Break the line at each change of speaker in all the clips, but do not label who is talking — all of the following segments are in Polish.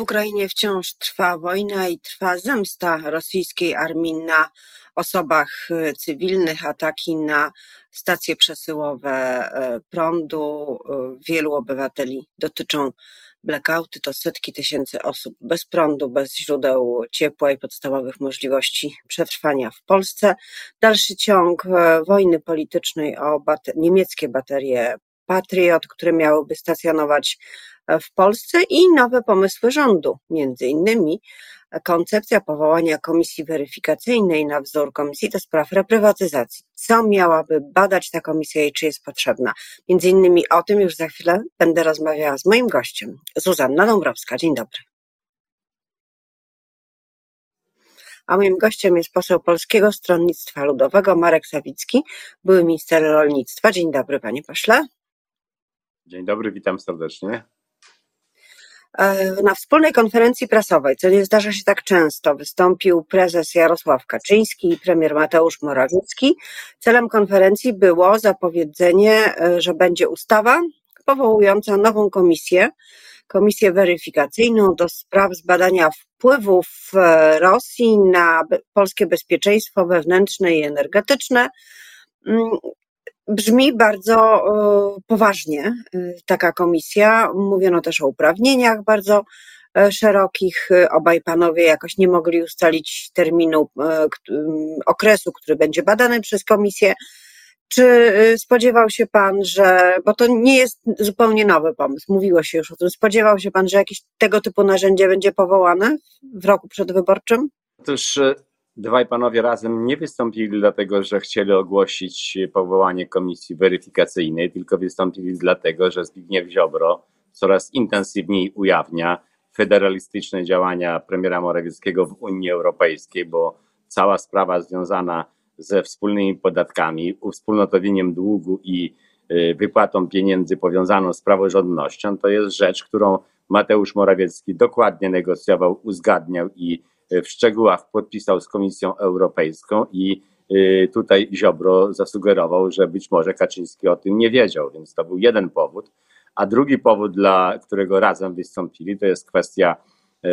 W Ukrainie wciąż trwa wojna i trwa zemsta rosyjskiej armii na osobach e, cywilnych, ataki na stacje przesyłowe e, prądu. E, wielu obywateli dotyczą blackouty. To setki tysięcy osób bez prądu, bez źródeł ciepła i podstawowych możliwości przetrwania w Polsce. Dalszy ciąg wojny politycznej o bater niemieckie baterie Patriot, które miałyby stacjonować w Polsce i nowe pomysły rządu, między innymi koncepcja powołania komisji weryfikacyjnej na wzór Komisji do Spraw Reprywatyzacji. Co miałaby badać ta komisja i czy jest potrzebna? Między innymi o tym już za chwilę będę rozmawiała z moim gościem, Zuzanna Dąbrowska. Dzień dobry. A moim gościem jest poseł Polskiego Stronnictwa Ludowego Marek Sawicki, były minister rolnictwa. Dzień dobry, panie pośle.
Dzień dobry, witam serdecznie.
E, na wspólnej konferencji prasowej, co nie zdarza się tak często, wystąpił prezes Jarosław Kaczyński i premier Mateusz Morawiecki. Celem konferencji było zapowiedzenie, e, że będzie ustawa powołująca nową komisję, komisję weryfikacyjną do spraw zbadania wpływów e, Rosji na polskie bezpieczeństwo wewnętrzne i energetyczne. Brzmi bardzo e, poważnie e, taka komisja. Mówiono też o uprawnieniach bardzo e, szerokich. Obaj panowie jakoś nie mogli ustalić terminu, okresu, który będzie badany przez komisję. Czy spodziewał się pan, że, bo to nie jest zupełnie nowy pomysł, mówiło się już o tym, spodziewał się pan, że jakieś tego typu narzędzie będzie powołane w roku przedwyborczym?
Otóż Dwaj panowie razem nie wystąpili dlatego, że chcieli ogłosić powołanie komisji weryfikacyjnej, tylko wystąpili dlatego, że Zbigniew Ziobro coraz intensywniej ujawnia federalistyczne działania premiera Morawieckiego w Unii Europejskiej, bo cała sprawa związana ze wspólnymi podatkami, uwspólnotowieniem długu i y, wypłatą pieniędzy powiązaną z praworządnością, to jest rzecz, którą Mateusz Morawiecki dokładnie negocjował, uzgadniał i w szczegółach podpisał z Komisją Europejską i y, tutaj Ziobro zasugerował, że być może Kaczyński o tym nie wiedział, więc to był jeden powód. A drugi powód, dla którego razem wystąpili, to jest kwestia y,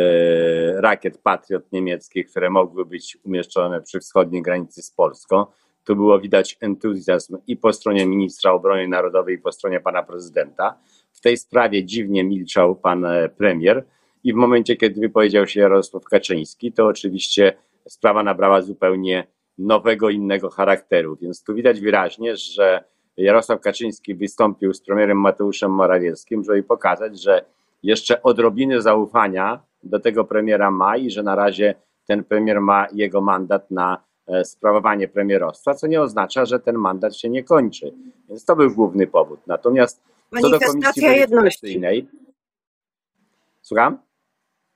rakiet Patriot niemieckich, które mogły być umieszczone przy wschodniej granicy z Polską. Tu było widać entuzjazm i po stronie ministra obrony narodowej, i po stronie pana prezydenta. W tej sprawie dziwnie milczał pan e, premier i w momencie, kiedy wypowiedział się Jarosław Kaczyński, to oczywiście sprawa nabrała zupełnie nowego, innego charakteru. Więc tu widać wyraźnie, że Jarosław Kaczyński wystąpił z premierem Mateuszem Morawieckim, żeby pokazać, że jeszcze odrobiny zaufania do tego premiera ma i że na razie ten premier ma jego mandat na e, sprawowanie premierostwa, co nie oznacza, że ten mandat się nie kończy. Więc to był główny powód. Natomiast
co do komisji jedności.
Słucham?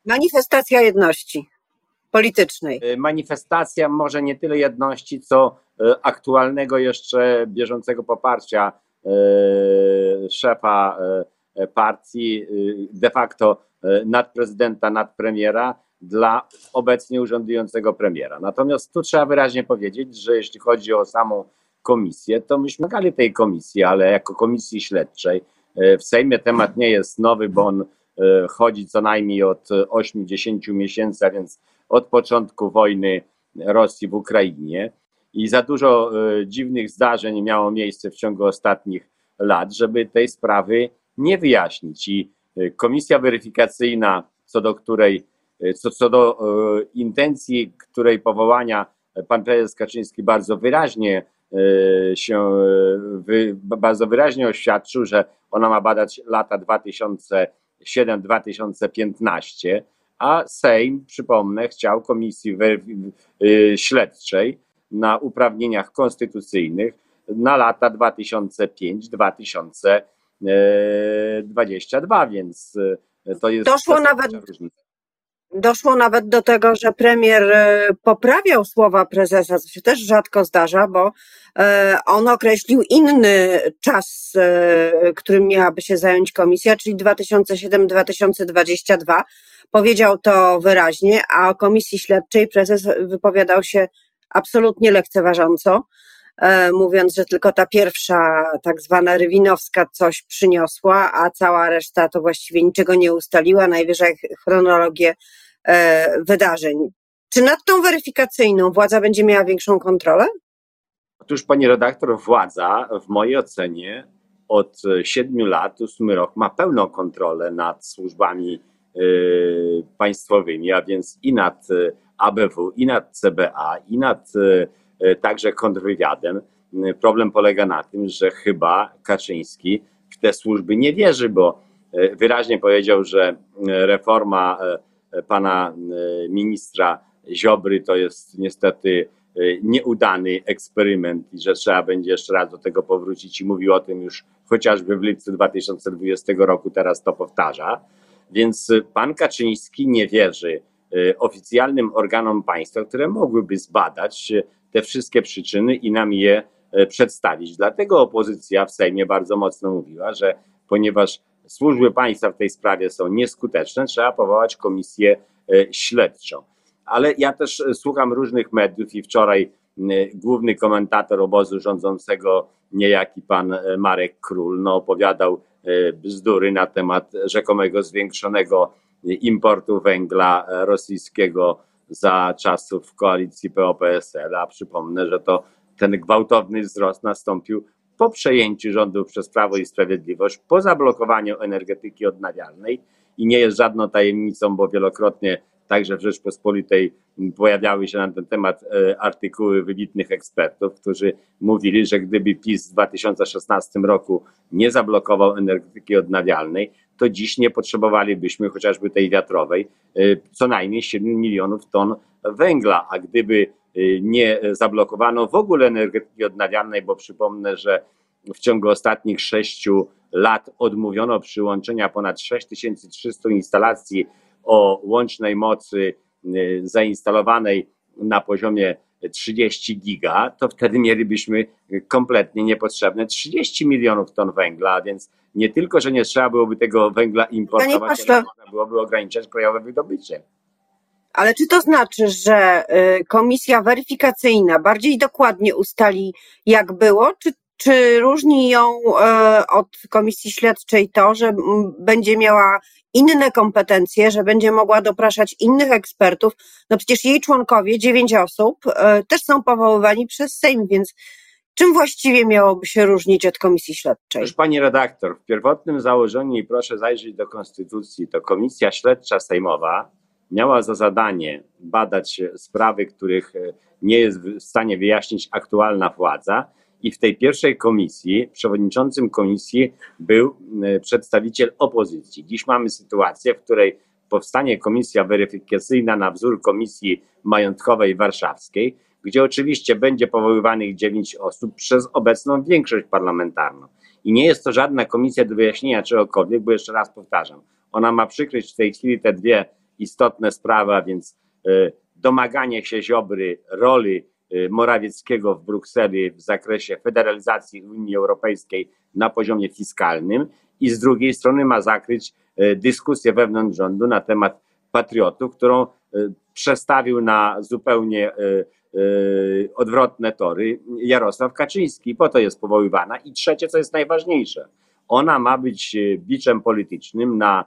Manifestacja jedności politycznej.
Y, manifestacja może nie tyle jedności, co y, aktualnego jeszcze bieżącego poparcia y, szefa partii, de facto nad prezydenta, nad premiera dla obecnie urzędującego premiera. Natomiast tu trzeba wyraźnie powiedzieć, że jeśli chodzi o samą komisję, to myśmy gali tej komisji, ale jako komisji śledczej w Sejmie temat nie jest nowy, bo on chodzi co najmniej od 8-10 miesięcy, a więc od początku wojny Rosji w Ukrainie. I za dużo e, dziwnych zdarzeń miało miejsce w ciągu ostatnich lat, żeby tej sprawy nie wyjaśnić. I e, komisja weryfikacyjna, co do której, co, co do intencji której powołania pan prezes Kaczyński bardzo wyraźnie się, bardzo wyraźnie oświadczył, że ona ma badać lata 2000 7-2015, a Sejm, przypomnę, chciał komisji y, śledczej na uprawnieniach konstytucyjnych na lata 2005-2022, więc y, to jest.
Doszło nawet. Różnica. Doszło nawet do tego, że premier e, poprawiał słowa prezesa, co się też rzadko zdarza, bo e, on określił inny czas, e, którym miałaby się zająć komisja, czyli 2007-2022. Powiedział to wyraźnie, a o komisji śledczej prezes wypowiadał się absolutnie lekceważąco. E, mówiąc, że tylko ta pierwsza, tak zwana Rywinowska, coś przyniosła, a cała reszta to właściwie niczego nie ustaliła, najwyżej chronologię e, wydarzeń. Czy nad tą weryfikacyjną władza będzie miała większą kontrolę?
Otóż, pani redaktor, władza w mojej ocenie od siedmiu lat, ósmy rok, ma pełną kontrolę nad służbami y, państwowymi, a więc i nad ABW, i nad CBA, i nad także kontrwywiadem. Problem polega na tym, że chyba Kaczyński w te służby nie wierzy, bo wyraźnie powiedział, że reforma pana ministra Ziobry to jest niestety nieudany eksperyment i że trzeba będzie jeszcze raz do tego powrócić i mówił o tym już chociażby w lipcu 2020 roku, teraz to powtarza. Więc pan Kaczyński nie wierzy oficjalnym organom państwa, które mogłyby zbadać te wszystkie przyczyny i nam je y, przedstawić. Dlatego opozycja w Sejmie bardzo mocno mówiła, że ponieważ służby państwa w tej sprawie są nieskuteczne, trzeba powołać komisję śledczą ale ja też słucham różnych mediów i wczoraj główny komentator obozu rządzącego, niejaki pan Marek Król, no, opowiadał bzdury na temat rzekomego zwiększonego importu węgla rosyjskiego za czasów koalicji PO-PSL, a przypomnę, że to ten gwałtowny wzrost nastąpił po przejęciu rządów przez Prawo i Sprawiedliwość, po zablokowaniu energetyki odnawialnej. I nie jest żadną tajemnicą, bo wielokrotnie także w Rzeczpospolitej pojawiały się na ten temat e, artykuły wybitnych ekspertów, którzy mówili, że gdyby PiS w 2016 roku nie zablokował energetyki odnawialnej, to dziś nie potrzebowalibyśmy chociażby tej wiatrowej e, co najmniej 7 milionów ton węgla, a gdyby e, nie zablokowano w ogóle energetyki odnawialnej, bo przypomnę, że w ciągu ostatnich sześciu lat odmówiono przyłączenia ponad 6300 instalacji o łącznej mocy y, zainstalowanej na poziomie 30 giga, to wtedy mielibyśmy kompletnie niepotrzebne 30 milionów ton węgla, więc nie tylko, że nie trzeba byłoby tego węgla importować, ale można byłoby ograniczać krajowe wydobycie.
Ale czy to znaczy, że y, komisja weryfikacyjna bardziej dokładnie ustali, jak było, czy czy różni ją e, od komisji śledczej to, że będzie miała inne kompetencje, że będzie mogła dopraszać innych ekspertów? No przecież jej członkowie, dziewięć osób, e, też są powoływani przez Sejm, więc czym właściwie miałoby się różnić od komisji śledczej?
Proszę pani redaktor, w pierwotnym założeniu, i proszę zajrzeć do konstytucji, to komisja śledcza sejmowa miała za zadanie badać sprawy, których nie jest w stanie wyjaśnić aktualna władza i w tej pierwszej komisji, przewodniczącym komisji był e, przedstawiciel opozycji. Dziś mamy sytuację, w której powstanie komisja weryfikacyjna na wzór komisji majątkowej warszawskiej, gdzie oczywiście będzie powoływanych dziewięć osób przez obecną większość parlamentarną. I nie jest to żadna komisja do wyjaśnienia czegokolwiek, bo jeszcze raz powtarzam, ona ma przykryć w tej chwili te dwie istotne sprawy, a więc e, domaganie się Ziobry roli Morawieckiego w Brukseli w zakresie federalizacji Unii Europejskiej na poziomie fiskalnym i z drugiej strony ma zakryć y, dyskusję wewnątrz rządu na temat patriotów, którą y, przestawił na zupełnie odwrotne tory Jarosław Kaczyński. Po to jest powoływana. I trzecie, co jest najważniejsze, ona ma być biczem politycznym na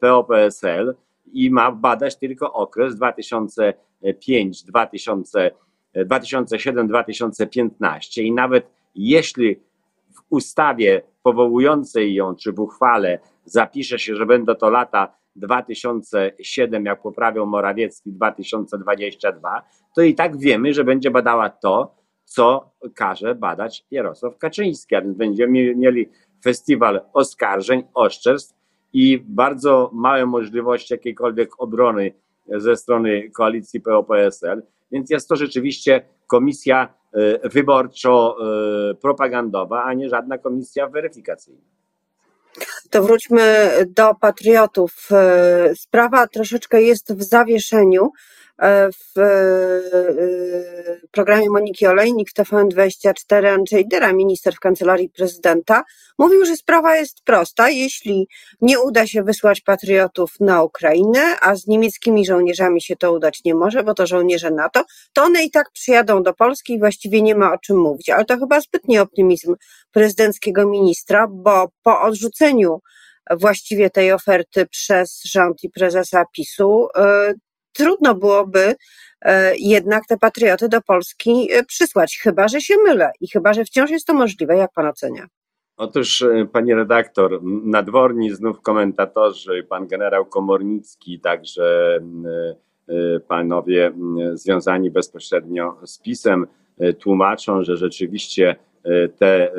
PO-PSL i ma badać tylko okres 2005-2015 2007-2015 i nawet jeśli w ustawie powołującej ją, czy w uchwale zapisze się, że będą to lata 2007, jak poprawią Morawiecki 2022, to i tak wiemy, że będzie badała to, co każe badać Jarosław Kaczyński, a więc będziemy mieli festiwal oskarżeń, oszczerstw i bardzo małe możliwości jakiejkolwiek obrony ze strony koalicji PO-PSL. Więc jest to rzeczywiście komisja e, wyborczo-propagandowa, a nie żadna komisja weryfikacyjna.
To wróćmy do patriotów. E, sprawa troszeczkę jest w zawieszeniu. W programie Moniki Olejnik w TVN24 Andrzej Dyra, minister w kancelarii prezydenta, mówił, że sprawa jest prosta. Jeśli nie uda się wysłać patriotów na Ukrainę, a z niemieckimi żołnierzami się to udać nie może, bo to żołnierze NATO, to one i tak przyjadą do Polski i właściwie nie ma o czym mówić. Ale to chyba zbytni optymizm prezydenckiego ministra, bo po odrzuceniu właściwie tej oferty przez rząd i prezesa PiSu, e, trudno byłoby e, jednak te patrioty do Polski e, przysłać, chyba że się mylę i chyba że wciąż jest to możliwe. Jak pan ocenia?
Otóż, pani redaktor, nadworni znów komentatorzy, pan generał Komornicki, także panowie związani bezpośrednio z PiSem tłumaczą, że rzeczywiście te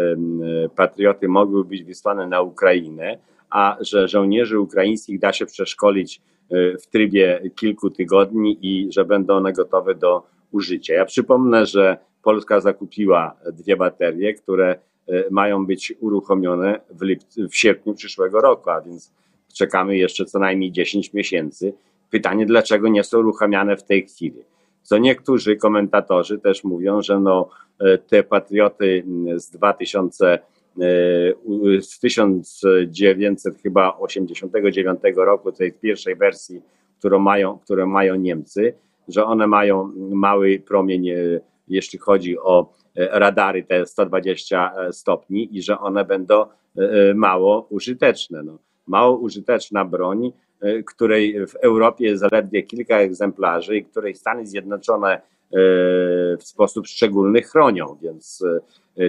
patrioty mogły być wysłane na Ukrainę, a że żołnierzy ukraińskich da się przeszkolić w trybie kilku tygodni i że będą one gotowe do użycia. Ja przypomnę, że Polska zakupiła dwie baterie, które y, mają być uruchomione w, lipcu, w sierpniu przyszłego roku, a więc czekamy jeszcze co najmniej 10 miesięcy. Pytanie, dlaczego nie są uruchamiane w tej chwili? Co niektórzy komentatorzy też mówią, że no, y, te patrioty z 2000 E, z 1989 roku, tej pierwszej wersji, którą mają, którą mają Niemcy, że one mają mały promień, e, jeśli chodzi o e, radary te 120 stopni i że one będą mało użyteczne. No, mało użyteczna broń, której w Europie jest zaledwie kilka egzemplarzy i której Stany Zjednoczone w sposób szczególny chronią, więc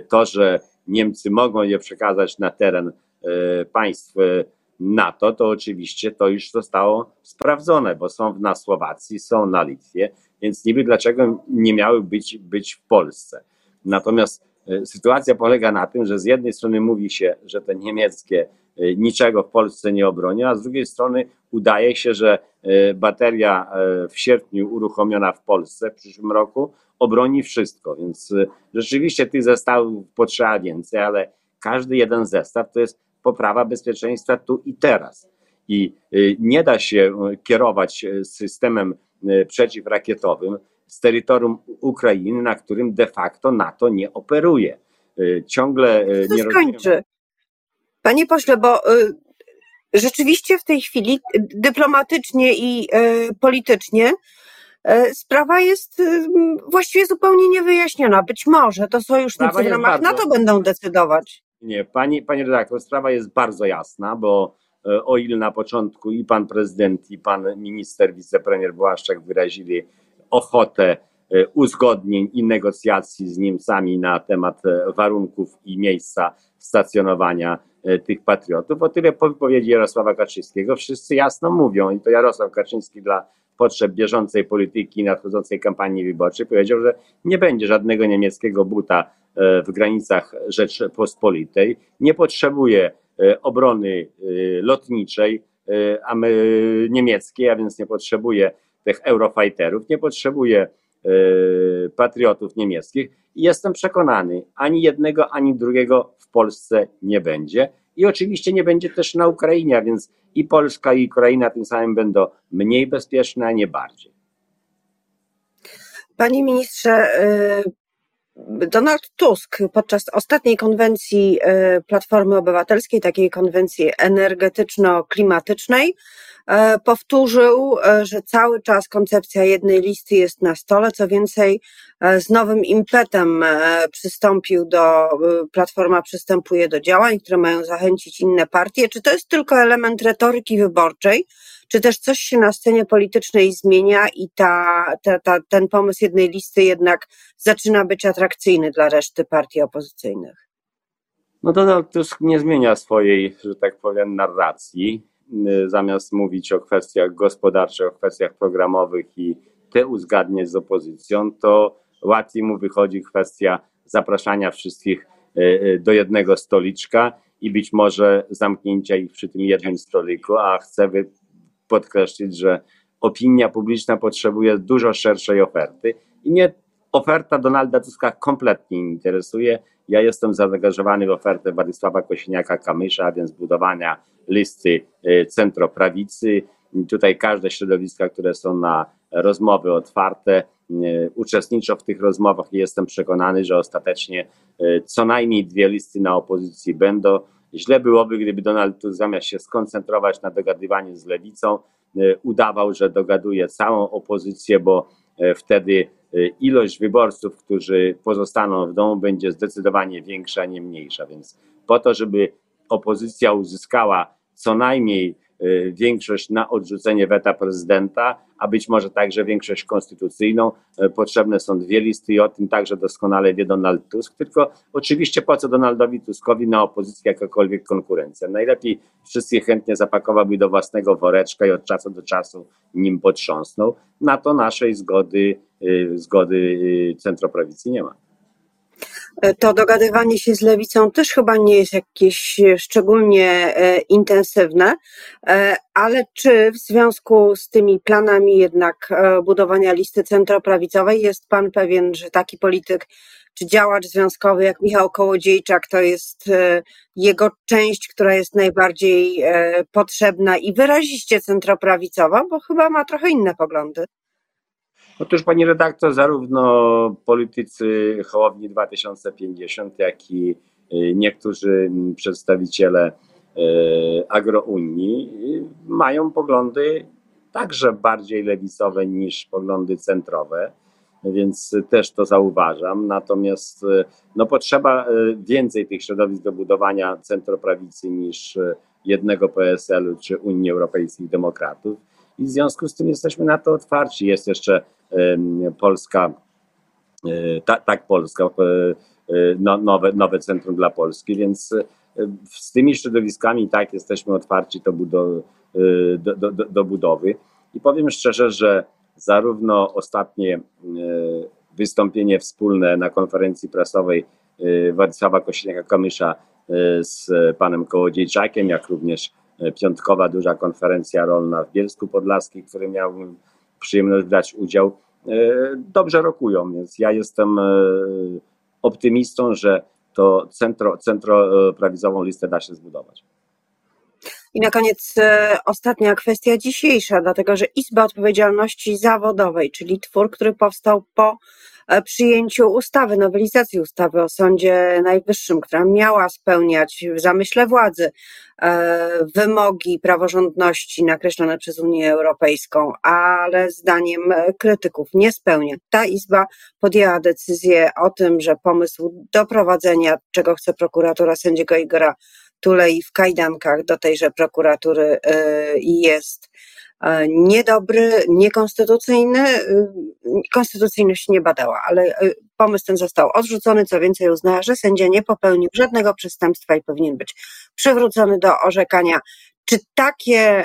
to, że Niemcy mogą je przekazać na teren e, państw e, NATO, to oczywiście to już zostało sprawdzone, bo są na Słowacji, są na Litwie, więc niby dlaczego nie miały być, być w Polsce. Natomiast e, sytuacja polega na tym, że z jednej strony mówi się, że te niemieckie niczego w Polsce nie obronią, a z drugiej strony udaje się, że bateria w sierpniu uruchomiona w Polsce w przyszłym roku obroni wszystko. Więc y, rzeczywiście tych zestawów potrzeba więcej, ale każdy jeden zestaw to jest poprawa bezpieczeństwa tu i teraz. I y, nie da się y, kierować systemem przeciwrakietowym z terytorium Ukrainy, na którym de facto NATO nie operuje. Ciągle
to nie skończy. Panie pośle, bo rzeczywiście w tej chwili dyplomatycznie i politycznie sprawa jest y, właściwie zupełnie niewyjaśniona. Być może to sojusznicy w ramach bardzo... NATO będą decydować.
Nie, pani, pani redaktor, sprawa jest bardzo jasna, bo e, o ile na początku i pan prezydent, i pan minister, wicepremier Błaszczak wyrazili ochotę e, uzgodnień i negocjacji z Niemcami na temat warunków i miejsca stacjonowania tych patriotów. O tyle po wypowiedzi Jarosława Kaczyńskiego wszyscy jasno mówią, i to Jarosław Kaczyński dla potrzeb bieżącej polityki i nadchodzącej kampanii wyborczej powiedział, że nie będzie żadnego niemieckiego buta e, w granicach Rzeczpospolitej, nie potrzebuje e, obrony e, lotniczej niemieckiej, a więc nie potrzebuje tych eurofighterów, nie potrzebuje patriotów niemieckich. I jestem przekonany, ani jednego, ani drugiego w Polsce nie będzie i oczywiście nie będzie też na Ukrainie, więc i Polska, i Ukraina tym samym będą mniej bezpieczne, a nie bardziej.
Panie ministrze, y, Donald Tusk podczas ostatniej konwencji y, Platformy Obywatelskiej, takiej konwencji energetyczno-klimatycznej, powtórzył, e, że cały czas koncepcja jednej listy jest na stole. Co więcej, e, z nowym impetem przystąpił do, Platforma przystępuje do działań, które mają zachęcić inne partie. Czy to jest tylko element retoryki wyborczej, czy też coś się na scenie politycznej zmienia i ta, ta, ta, ten pomysł jednej listy jednak zaczyna być atrakcyjny dla reszty partii opozycyjnych?
No Donald Tusk nie zmienia swojej, że tak powiem, narracji zamiast mówić o kwestiach gospodarczych, o kwestiach programowych i te uzgadniać z opozycją, to łatwiej mu wychodzi kwestia zapraszania wszystkich y, y, do jednego stoliczka i być może zamknięcia ich przy tym jednym stoliku, a chcę podkreślić, że opinia publiczna potrzebuje dużo szerszej oferty i mnie oferta Donalda Tuska kompletnie nie interesuje. Ja jestem zaangażowany w ofertę Władysława Kosiniaka-Kamysza, a więc budowania listy e, centroprawicy. tutaj każde środowiska, które są na rozmowy otwarte, uczestniczą w tych rozmowach i jestem przekonany, że ostatecznie co najmniej dwie listy na opozycji będą. Źle byłoby, gdyby Donald Tusk zamiast się skoncentrować na dogadywaniu z lewicą, udawał, że dogaduje całą opozycję, bo wtedy ilość wyborców, którzy pozostaną w domu, będzie zdecydowanie większa, nie mniejsza. Więc po to, żeby opozycja uzyskała co najmniej większość na odrzucenie weta prezydenta, a być może także większość konstytucyjną. Y, potrzebne są dwie listy i o tym także doskonale wie Donald Tusk. Tylko oczywiście po co Donaldowi Tuskowi na opozycji jakakolwiek konkurencja? Najlepiej wszyscy chętnie zapakowałby do własnego woreczka i od czasu do czasu nim potrząsnął. Na to naszej zgody, y, zgody centroprawicy nie ma.
E, to dogadywanie się z lewicą też chyba nie jest jakieś szczególnie e, intensywne, e, ale czy w związku z tymi planami jednak budowania listy centroprawicowej jest pan pewien, że taki polityk czy działacz związkowy jak Michał Kołodziejczak to jest jego część, która jest najbardziej potrzebna i wyraziście centroprawicowa, bo chyba ma trochę inne poglądy.
Otóż pani redaktor, zarówno politycy Hołowni 2050, jak i y, niektórzy przedstawiciele y, agrounii mają poglądy także bardziej lewicowe niż poglądy centrowe, więc też to zauważam. Natomiast y, no, potrzeba więcej tych środowisk do budowania centroprawicy niż jednego PSL-u czy Unii Europejskich Demokratów i w związku z tym jesteśmy na to otwarci. Jest jeszcze Polska, e, tak, Polska, e, e, no, nowe, nowe centrum dla Polski, więc z tymi środowiskami tak jesteśmy otwarci do, do, do, do budowy. I powiem szczerze, że zarówno ostatnie wystąpienie wspólne na konferencji prasowej Władysława Kośniaka-Kamysza z panem Kołodziejczakiem, jak również piątkowa duża konferencja rolna w Bielsku Podlaskim, w której miałbym przyjemność brać udział, e, dobrze rokują, więc ja jestem e, optymistą, że to centro, centro prawicową listę da się zbudować.
I na koniec e, ostatnia kwestia dzisiejsza, dlatego że Izba Odpowiedzialności Zawodowej, czyli twór, który powstał po E, przyjęciu ustawy, nowelizacji ustawy o Sądzie Najwyższym, która miała spełniać w zamyśle władzy e, wymogi praworządności nakreślone przez Unię Europejską, ale zdaniem krytyków nie spełnia. Ta Izba podjęła decyzję o tym, że pomysł doprowadzenia, czego chce prokuratura sędziego Igora Tulei w kajdankach do tejże prokuratury e, jest E, niedobry, niekonstytucyjny. E, konstytucyjność nie badała, ale e, pomysł ten został odrzucony. Co więcej, uznała, że sędzia nie popełnił żadnego przestępstwa i powinien być przywrócony do orzekania. Czy takie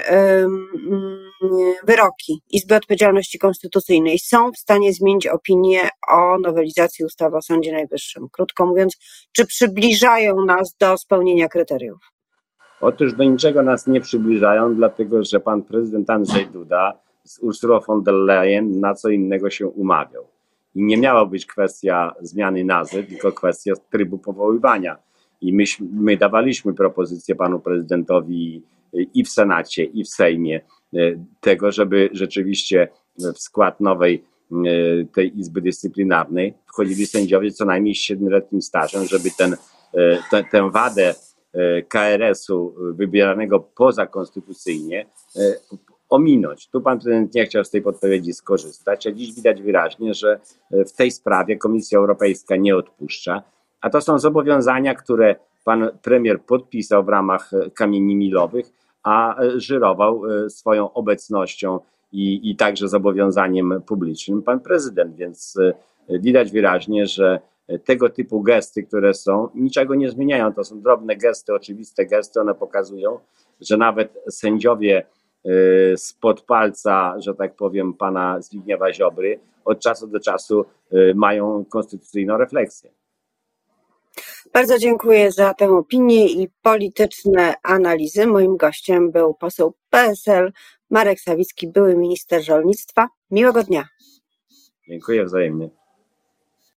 wyroki Izby Odpowiedzialności Konstytucyjnej są w stanie zmienić opinię o nowelizacji ustawy o Sądzie Najwyższym? Krótko mówiąc, czy przybliżają nas do spełnienia kryteriów?
Otóż do niczego nas nie przybliżają, dlatego że pan prezydent Andrzej Duda z Ursula von der Leyen na co innego się umawiał. I nie miała być kwestia zmiany nazwy, tylko kwestia trybu powoływania. I my dawaliśmy propozycję panu prezydentowi i w Senacie, i w Sejmie e, tego, żeby rzeczywiście w skład nowej e, tej Izby Dyscyplinarnej wchodzili sędziowie co najmniej z siedmioletnim stażem, żeby ten, e, tę wadę KRS-u wybieranego pozakonstytucyjnie ominąć. Tu pan prezydent nie chciał z tej podpowiedzi skorzystać, a dziś widać wyraźnie, że w tej sprawie Komisja Europejska nie odpuszcza, a to są zobowiązania, które pan premier podpisał w ramach kamieni milowych, a żyrował swoją obecnością i, i także zobowiązaniem publicznym pan prezydent, więc widać wyraźnie, że tego typu gesty, które są, niczego nie zmieniają. To są drobne gesty, oczywiste gesty. One pokazują, że nawet sędziowie spod palca, że tak powiem, pana Zbigniewa Ziobry od czasu do czasu mają konstytucyjną refleksję.
Bardzo dziękuję za tę opinię i polityczne analizy. Moim gościem był poseł PSL Marek Sawicki, były minister rolnictwa. Miłego dnia.
Dziękuję wzajemnie.